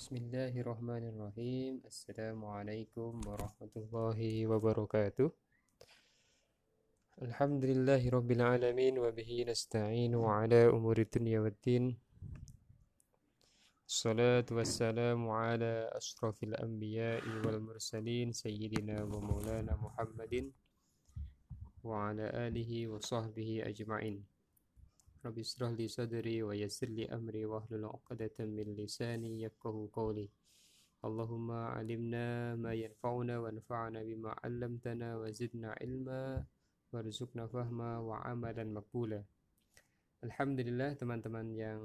بسم الله الرحمن الرحيم السلام عليكم ورحمة الله وبركاته الحمد لله رب العالمين وبه نستعين على أمور الدنيا والدين الصلاة والسلام على أشرف الأنبياء والمرسلين سيدنا ومولانا محمد وعلى آله وصحبه أجمعين yassir li amri wa hlul 'uqdatam min lisani yafqahu qawli. Allahumma 'allimna ma yanfa'una wa anfa'na bima 'allamtana wa zidna ilma warzuqna fahma wa amalan maqbula. Alhamdulillah teman-teman yang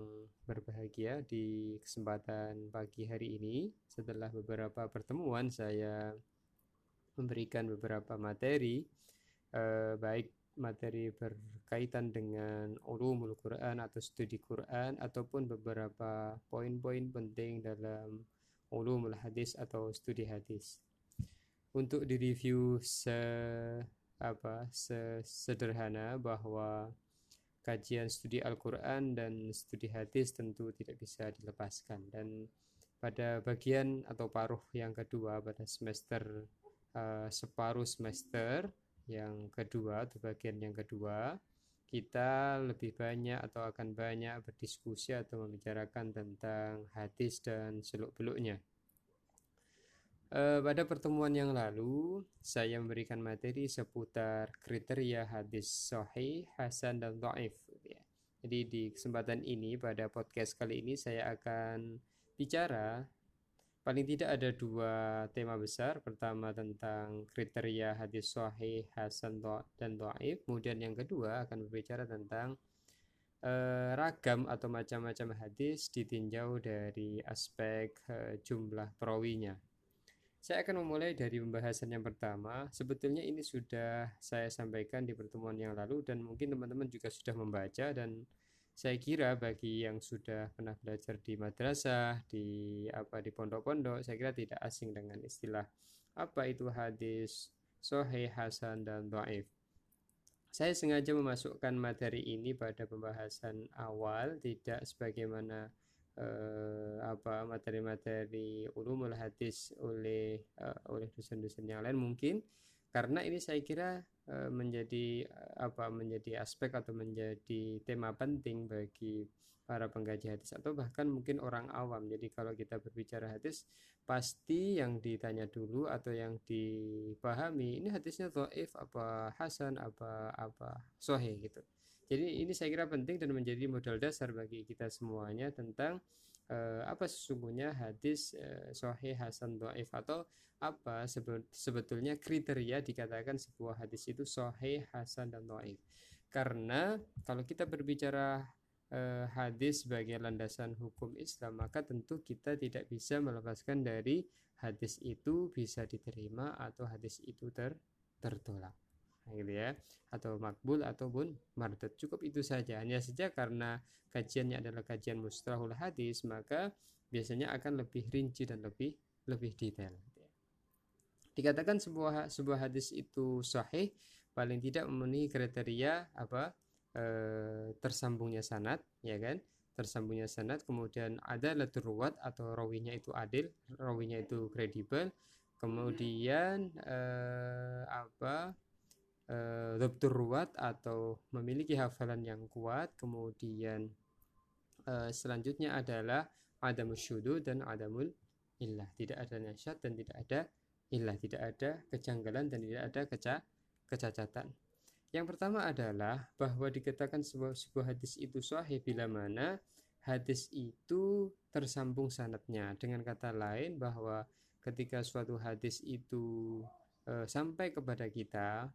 berbahagia di kesempatan pagi hari ini setelah beberapa pertemuan saya memberikan beberapa materi eh, baik materi berkaitan dengan ulumul Quran atau studi Quran ataupun beberapa poin-poin penting dalam ulumul hadis atau studi hadis. Untuk direview se apa sederhana bahwa kajian studi Al-Qur'an dan studi hadis tentu tidak bisa dilepaskan dan pada bagian atau paruh yang kedua pada semester uh, separuh semester yang kedua atau bagian yang kedua kita lebih banyak atau akan banyak berdiskusi atau membicarakan tentang hadis dan seluk-beluknya. E, pada pertemuan yang lalu, saya memberikan materi seputar kriteria hadis sahih, hasan, dan. Ya. Jadi di kesempatan ini, pada podcast kali ini saya akan bicara paling tidak ada dua tema besar. Pertama tentang kriteria hadis sahih, hasan dan dhaif. Kemudian yang kedua akan berbicara tentang eh, ragam atau macam-macam hadis ditinjau dari aspek eh, jumlah perawinya. Saya akan memulai dari pembahasan yang pertama. Sebetulnya ini sudah saya sampaikan di pertemuan yang lalu dan mungkin teman-teman juga sudah membaca dan saya kira bagi yang sudah pernah belajar di madrasah, di apa di pondok-pondok, saya kira tidak asing dengan istilah apa itu hadis sahih, hasan dan dhaif. Saya sengaja memasukkan materi ini pada pembahasan awal, tidak sebagaimana eh, apa materi-materi ulumul hadis oleh uh, oleh dosen-dosen yang lain mungkin karena ini saya kira Eh, menjadi eh, apa menjadi aspek atau menjadi tema penting bagi para pengkaji hadis atau bahkan mungkin orang awam. Jadi kalau kita berbicara hadis pasti yang ditanya dulu atau yang dipahami ini hadisnya dhaif apa hasan apa apa sahih gitu. Jadi ini saya kira penting dan menjadi modal dasar bagi kita semuanya tentang uh, apa sesungguhnya hadis uh, sahih hasan dhaif atau apa sebetulnya kriteria dikatakan sebuah hadis itu sahih hasan dan dhaif. Karena kalau kita berbicara uh, hadis sebagai landasan hukum Islam maka tentu kita tidak bisa melepaskan dari hadis itu bisa diterima atau hadis itu ter tertolak gitu ya. Atau makbul ataupun mardut cukup itu saja. Hanya saja karena kajiannya adalah kajian mustalahul hadis maka biasanya akan lebih rinci dan lebih lebih detail gitu ya. dikatakan sebuah sebuah hadis itu sahih paling tidak memenuhi kriteria apa e, tersambungnya sanat ya kan? Tersambungnya sanat kemudian ada ruwat atau rawinya itu adil rawinya itu kredibel kemudian e, apa uh, ruwat atau memiliki hafalan yang kuat. Kemudian uh, selanjutnya adalah adamul syudu dan adamul illah. Tidak ada nasyad dan tidak ada illah. Tidak ada kejanggalan dan tidak ada keca kecacatan. Yang pertama adalah bahwa dikatakan sebuah, sebuah hadis itu sahih. Bila mana hadis itu tersambung sanatnya dengan kata lain bahwa ketika suatu hadis itu e, sampai kepada kita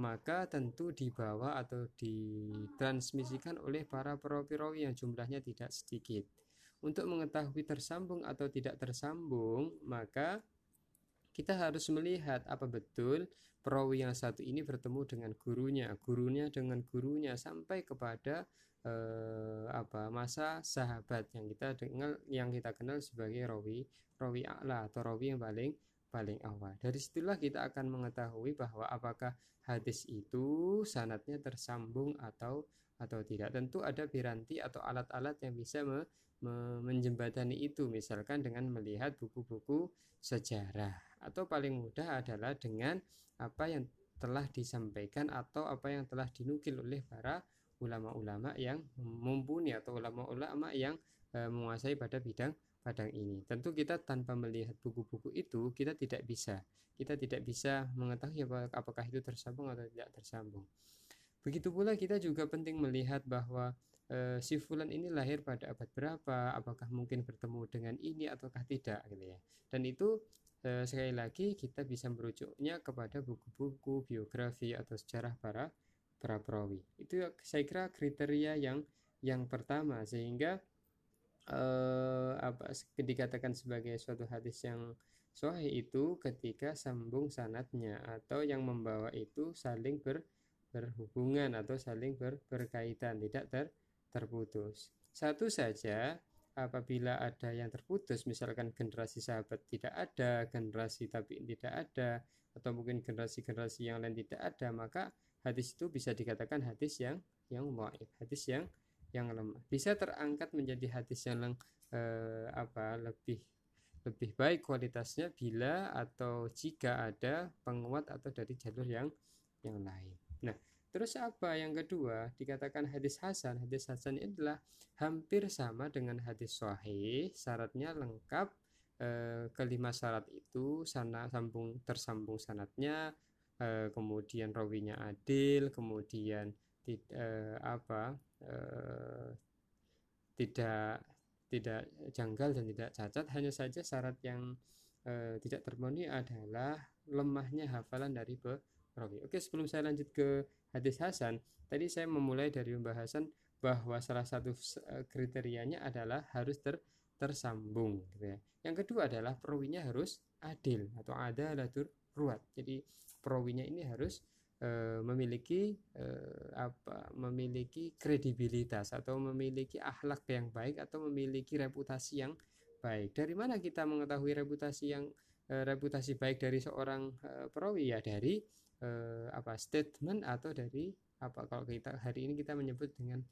maka tentu dibawa atau ditransmisikan oleh para perawi-perawi yang jumlahnya tidak sedikit. Untuk mengetahui tersambung atau tidak tersambung, maka kita harus melihat apa betul perawi yang satu ini bertemu dengan gurunya, gurunya dengan gurunya sampai kepada eh, apa masa sahabat yang kita dengar yang kita kenal sebagai rawi rawi a'la atau rawi yang paling paling awal. Dari situlah kita akan mengetahui bahwa apakah hadis itu sanatnya tersambung atau atau tidak. Tentu ada piranti atau alat-alat yang bisa me, me, menjembatani itu, misalkan dengan melihat buku-buku sejarah atau paling mudah adalah dengan apa yang telah disampaikan atau apa yang telah dinukil oleh para ulama-ulama yang mumpuni atau ulama-ulama yang e, menguasai pada bidang padang ini. Tentu kita tanpa melihat buku-buku itu kita tidak bisa kita tidak bisa mengetahui apakah itu tersambung atau tidak tersambung. Begitu pula kita juga penting melihat bahwa e, si fulan ini lahir pada abad berapa, apakah mungkin bertemu dengan ini ataukah tidak gitu ya. Dan itu e, sekali lagi kita bisa merujuknya kepada buku-buku biografi atau sejarah para para perawi. Itu saya kira kriteria yang yang pertama sehingga eh, apa dikatakan sebagai suatu hadis yang sahih itu ketika sambung sanatnya atau yang membawa itu saling ber, berhubungan atau saling ber, berkaitan tidak ter, terputus. Satu saja apabila ada yang terputus misalkan generasi sahabat tidak ada generasi tapi tidak ada atau mungkin generasi-generasi yang lain tidak ada maka hadis itu bisa dikatakan hadis yang yang waif hadis yang yang lemah bisa terangkat menjadi hadis yang eh, apa lebih lebih baik kualitasnya bila atau jika ada penguat atau dari jalur yang yang lain. Nah, terus apa yang kedua dikatakan hadis hasan. Hadis hasan adalah hampir sama dengan hadis sahih, syaratnya lengkap. E, kelima syarat itu sana sambung tersambung sanatnya, e, kemudian rawinya adil, kemudian tidak e, apa Eh, tidak tidak janggal dan tidak cacat hanya saja syarat yang e, tidak terpenuhi adalah lemahnya hafalan dari perawi. Oke, sebelum saya lanjut ke hadis hasan, tadi saya memulai dari pembahasan bahwa salah satu eh, kriterianya adalah harus ter, tersambung. Gitu ya. Yang kedua adalah perawinya harus adil atau ada latur ruat. Jadi perawinya ini harus memiliki e, apa memiliki kredibilitas atau memiliki akhlak yang baik atau memiliki reputasi yang baik. Dari mana kita mengetahui reputasi yang e, reputasi baik dari seorang perawi ya dari apa statement atau dari apa kalau kita hari ini kita menyebut dengan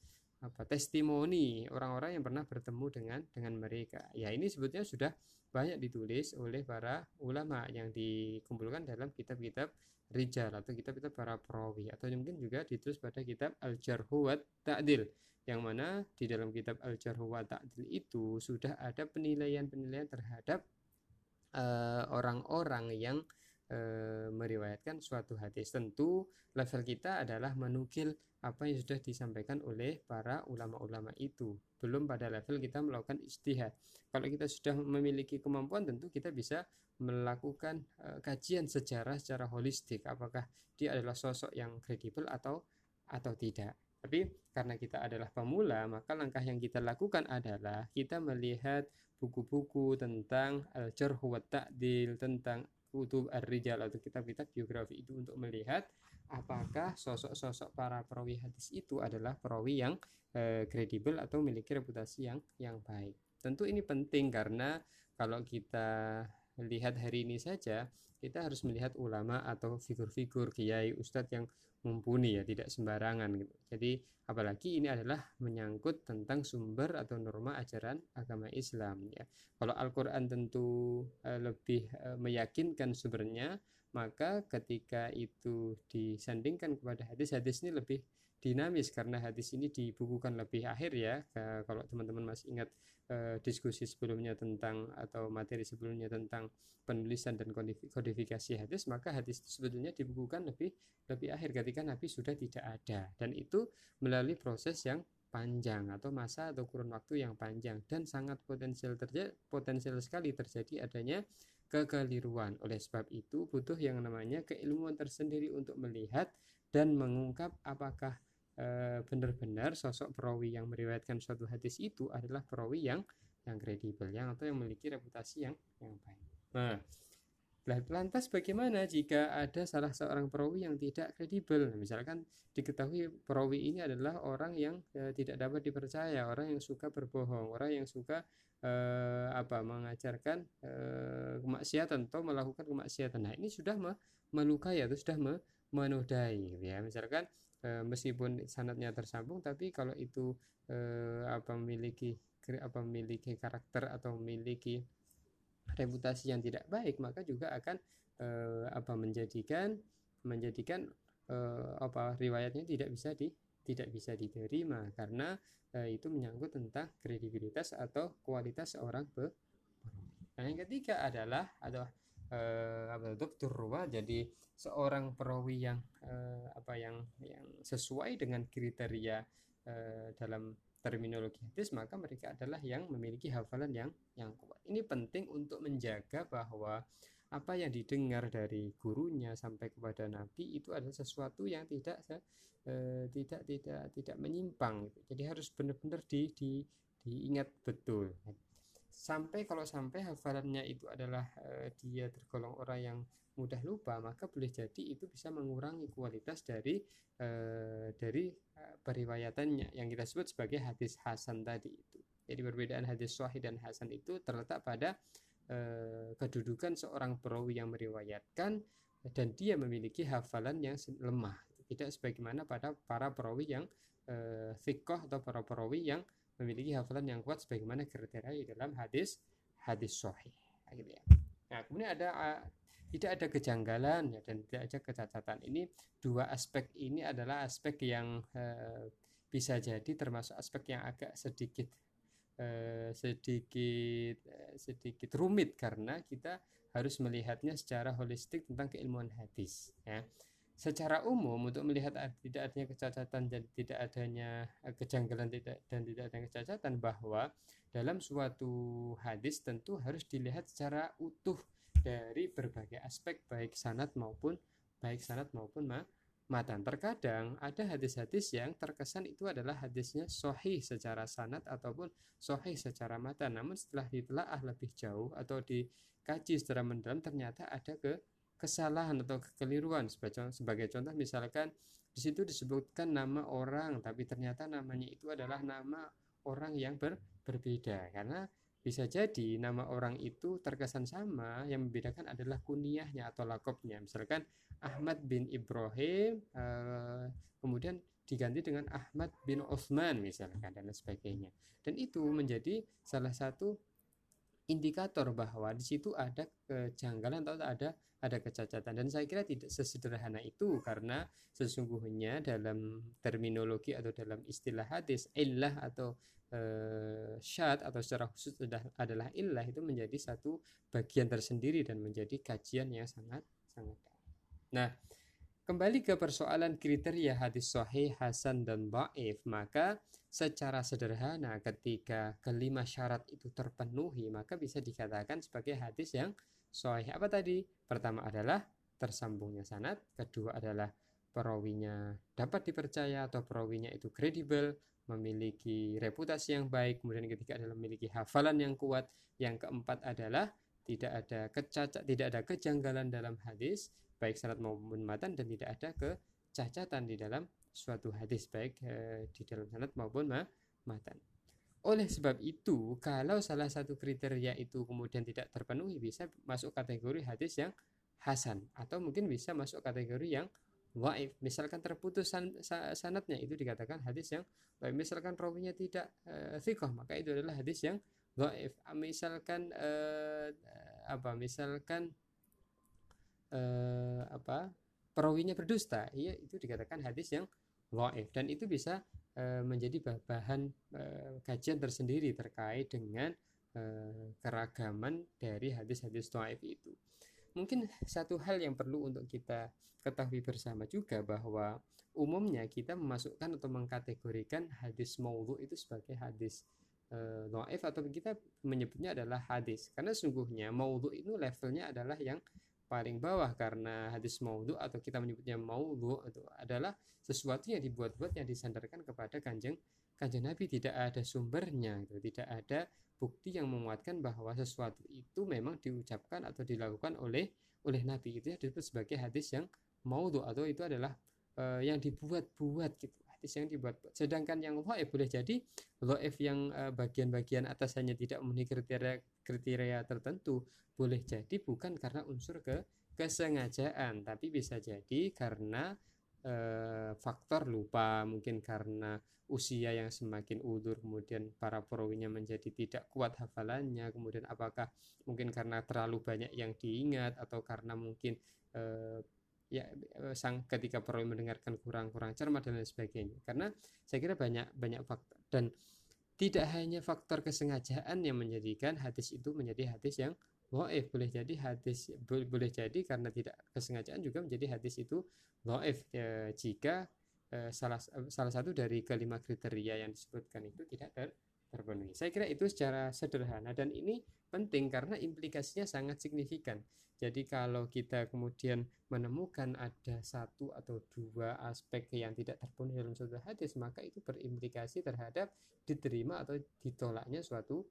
apa testimoni orang-orang yang pernah bertemu dengan dengan mereka. Ya ini sebetulnya sudah banyak ditulis oleh para ulama yang dikumpulkan dalam kitab-kitab rijal atau kitab-kitab para perawi. Atau mungkin juga ditulis pada kitab Al-Jarhu wa Ta'dil yang mana di dalam kitab Al-Jarhu wa Ta'dil itu sudah ada penilaian-penilaian terhadap eh, orang-orang uh, yang uh, meriwayatkan suatu hadis. Tentu level kita adalah menukil apa yang sudah disampaikan oleh para ulama-ulama itu. Belum pada level kita melakukan istihad. Kalau kita sudah memiliki kemampuan tentu kita bisa melakukan uh, kajian sejarah secara holistik apakah dia adalah sosok yang kredibel atau atau tidak. Tapi karena kita adalah pemula, maka langkah yang kita lakukan adalah kita melihat buku-buku tentang al-jarh wa ta'dil, tentang kutub ar-rijal atau kitab-kitab biografi itu untuk melihat apakah sosok-sosok para perawi hadis itu adalah perawi yang kredibel atau memiliki reputasi yang yang baik. Tentu ini penting karena kalau kita lihat hari ini saja kita harus melihat ulama atau figur-figur kiai ustadz yang mumpuni ya tidak sembarangan gitu. Jadi apalagi ini adalah menyangkut tentang sumber atau norma ajaran agama Islam ya. Kalau Al-Qur'an tentu uh, lebih uh, meyakinkan sumbernya, maka ketika itu disandingkan kepada hadis, hadis ini lebih dinamis karena hadis ini dibukukan lebih akhir ya. Kalau teman-teman masih ingat eh, diskusi sebelumnya tentang atau materi sebelumnya tentang penulisan dan kodifikasi hadis maka hadis itu sebetulnya dibukukan lebih lebih akhir ketika Nabi sudah tidak ada. Dan itu melalui proses yang panjang atau masa atau kurun waktu yang panjang. Dan sangat potensial terjadi potensial sekali terjadi adanya kekeliruan. Oleh sebab itu butuh yang namanya keilmuan tersendiri untuk melihat dan mengungkap apakah benar-benar sosok perawi yang meriwayatkan suatu hadis itu adalah perawi yang yang kredibel yang atau yang memiliki reputasi yang yang baik. Nah, lantas bagaimana jika ada salah seorang perawi yang tidak kredibel? Misalkan diketahui perawi ini adalah orang yang e, tidak dapat dipercaya, orang yang suka berbohong, orang yang suka e, apa mengajarkan e, kemaksiatan atau melakukan kemaksiatan. Nah, ini sudah me, melukai atau sudah me, menodai gitu ya. Misalkan e, meskipun sanatnya tersambung tapi kalau itu e, apa memiliki apa memiliki karakter atau memiliki reputasi yang tidak baik maka juga akan eh, apa menjadikan menjadikan eh, apa riwayatnya tidak bisa di tidak bisa diterima. Karena eh, itu menyangkut tentang kredibilitas atau kualitas seorang pe Nah, yang ketiga adalah atau eh, apa dokter jadi seorang perawi yang eh, apa yang yang sesuai dengan kriteria eh, dalam terminologi hadis maka mereka adalah yang memiliki hafalan yang yang kuat. Ini penting untuk menjaga bahwa apa yang didengar dari gurunya sampai kepada nabi itu adalah sesuatu yang tidak tidak tidak tidak menyimpang jadi harus benar-benar di, di diingat betul sampai kalau sampai hafalannya itu adalah eh, dia tergolong orang yang mudah lupa maka boleh jadi itu bisa mengurangi kualitas dari eh, dari eh, periwayatannya yang kita sebut sebagai hadis hasan tadi itu. Jadi perbedaan hadis sahih dan hasan itu terletak pada eh, kedudukan seorang perawi yang meriwayatkan dan dia memiliki hafalan yang lemah. Tidak sebagaimana pada para perawi yang eh, fikoh atau para perawi yang memiliki hafalan yang kuat sebagaimana kriteria di dalam hadis hadis sahih gitu ya. Nah, kemudian ada tidak ada kejanggalan ya, dan tidak ada kecacatan. Ini dua aspek ini adalah aspek yang eh, bisa jadi termasuk aspek yang agak sedikit eh, sedikit eh, sedikit rumit karena kita harus melihatnya secara holistik tentang keilmuan hadis ya. Secara umum untuk melihat tidak adanya kecacatan dan tidak adanya eh, kejanggalan dan tidak adanya kecacatan bahwa dalam suatu hadis tentu harus dilihat secara utuh dari berbagai aspek baik sanat maupun baik sanat maupun ma matan. Terkadang ada hadis-hadis yang terkesan itu adalah hadisnya sohih secara sanat ataupun sohih secara matan. Namun setelah ditelaah lebih jauh atau dikaji secara mendalam ternyata ada ke kesalahan atau kekeliruan sebagai contoh misalkan di situ disebutkan nama orang tapi ternyata namanya itu adalah nama orang yang ber, berbeda karena bisa jadi nama orang itu terkesan sama, yang membedakan adalah kuniahnya atau lakopnya. Misalkan Ahmad bin Ibrahim, uh, kemudian diganti dengan Ahmad bin Osman misalkan dan sebagainya. Dan itu menjadi salah satu indikator bahwa di situ ada kejanggalan atau ada ada kecacatan. Dan saya kira tidak sesederhana itu karena sesungguhnya dalam terminologi atau dalam istilah hadis illah atau eh, syad atau secara khusus adalah illah itu menjadi satu bagian tersendiri dan menjadi kajian yang sangat sangat Nah, kembali ke persoalan kriteria hadis sahih, hasan dan baif, maka secara sederhana ketika kelima syarat itu terpenuhi, maka bisa dikatakan sebagai hadis yang sahih. Apa tadi? Pertama adalah tersambungnya sanad, kedua adalah perawinya dapat dipercaya atau perawinya itu kredibel, memiliki reputasi yang baik, kemudian ketiga adalah memiliki hafalan yang kuat, yang keempat adalah tidak ada kecacat, tidak ada kejanggalan dalam hadis, baik sanad maupun matan dan tidak ada kecacatan di dalam suatu hadis baik e, di dalam sanad maupun ma matan. Oleh sebab itu, kalau salah satu kriteria itu kemudian tidak terpenuhi bisa masuk kategori hadis yang hasan atau mungkin bisa masuk kategori yang waif misalkan terputus san, sanatnya itu dikatakan hadis yang waif misalkan rawinya tidak e, maka itu adalah hadis yang waif misalkan e, apa? Misalkan e, apa perawinya berdusta. Iya itu dikatakan hadis yang waif dan itu bisa e, menjadi bahan e, kajian tersendiri terkait dengan e, keragaman dari hadis-hadis waif itu. Mungkin satu hal yang perlu untuk kita ketahui bersama juga bahwa umumnya kita memasukkan atau mengkategorikan hadis maudhu itu sebagai hadis e, atau kita menyebutnya adalah hadis. Karena sungguhnya maudhu itu levelnya adalah yang paling bawah karena hadis maudhu atau kita menyebutnya maudhu itu adalah sesuatu yang dibuat-buat yang disandarkan kepada kanjeng kanjeng Nabi. Tidak ada sumbernya itu tidak ada bukti yang menguatkan bahwa sesuatu itu memang diucapkan atau dilakukan oleh oleh Nabi. Itu disebut sebagai hadis yang maudhu atau itu adalah uh, yang dibuat-buat gitu hadis yang dibuat. Sedangkan yang dhaif boleh jadi dhaif yang uh, bagian-bagian atas hanya tidak memenuhi kriteria kriteria tertentu boleh jadi bukan karena unsur ke kesengajaan tapi bisa jadi karena e, faktor lupa mungkin karena usia yang semakin udur kemudian para perawinya menjadi tidak kuat hafalannya kemudian apakah mungkin karena terlalu banyak yang diingat atau karena mungkin e, ya sang ketika perawi mendengarkan kurang-kurang cermat dan lain sebagainya. Karena saya kira banyak banyak faktor dan tidak hanya faktor kesengajaan yang menjadikan hadis itu menjadi hadis yang Dhaif. Boleh jadi hadis boleh jadi karena tidak kesengajaan juga menjadi hadis itu dhaif. Ya, jika eh, salah salah satu dari kelima kriteria yang disebutkan itu tidak ter, terpenuhi. Saya kira itu secara sederhana dan ini penting karena implikasinya sangat signifikan. Jadi kalau kita kemudian menemukan ada satu atau dua aspek yang tidak terpenuhi dalam suatu hadis, maka itu berimplikasi terhadap diterima atau ditolaknya suatu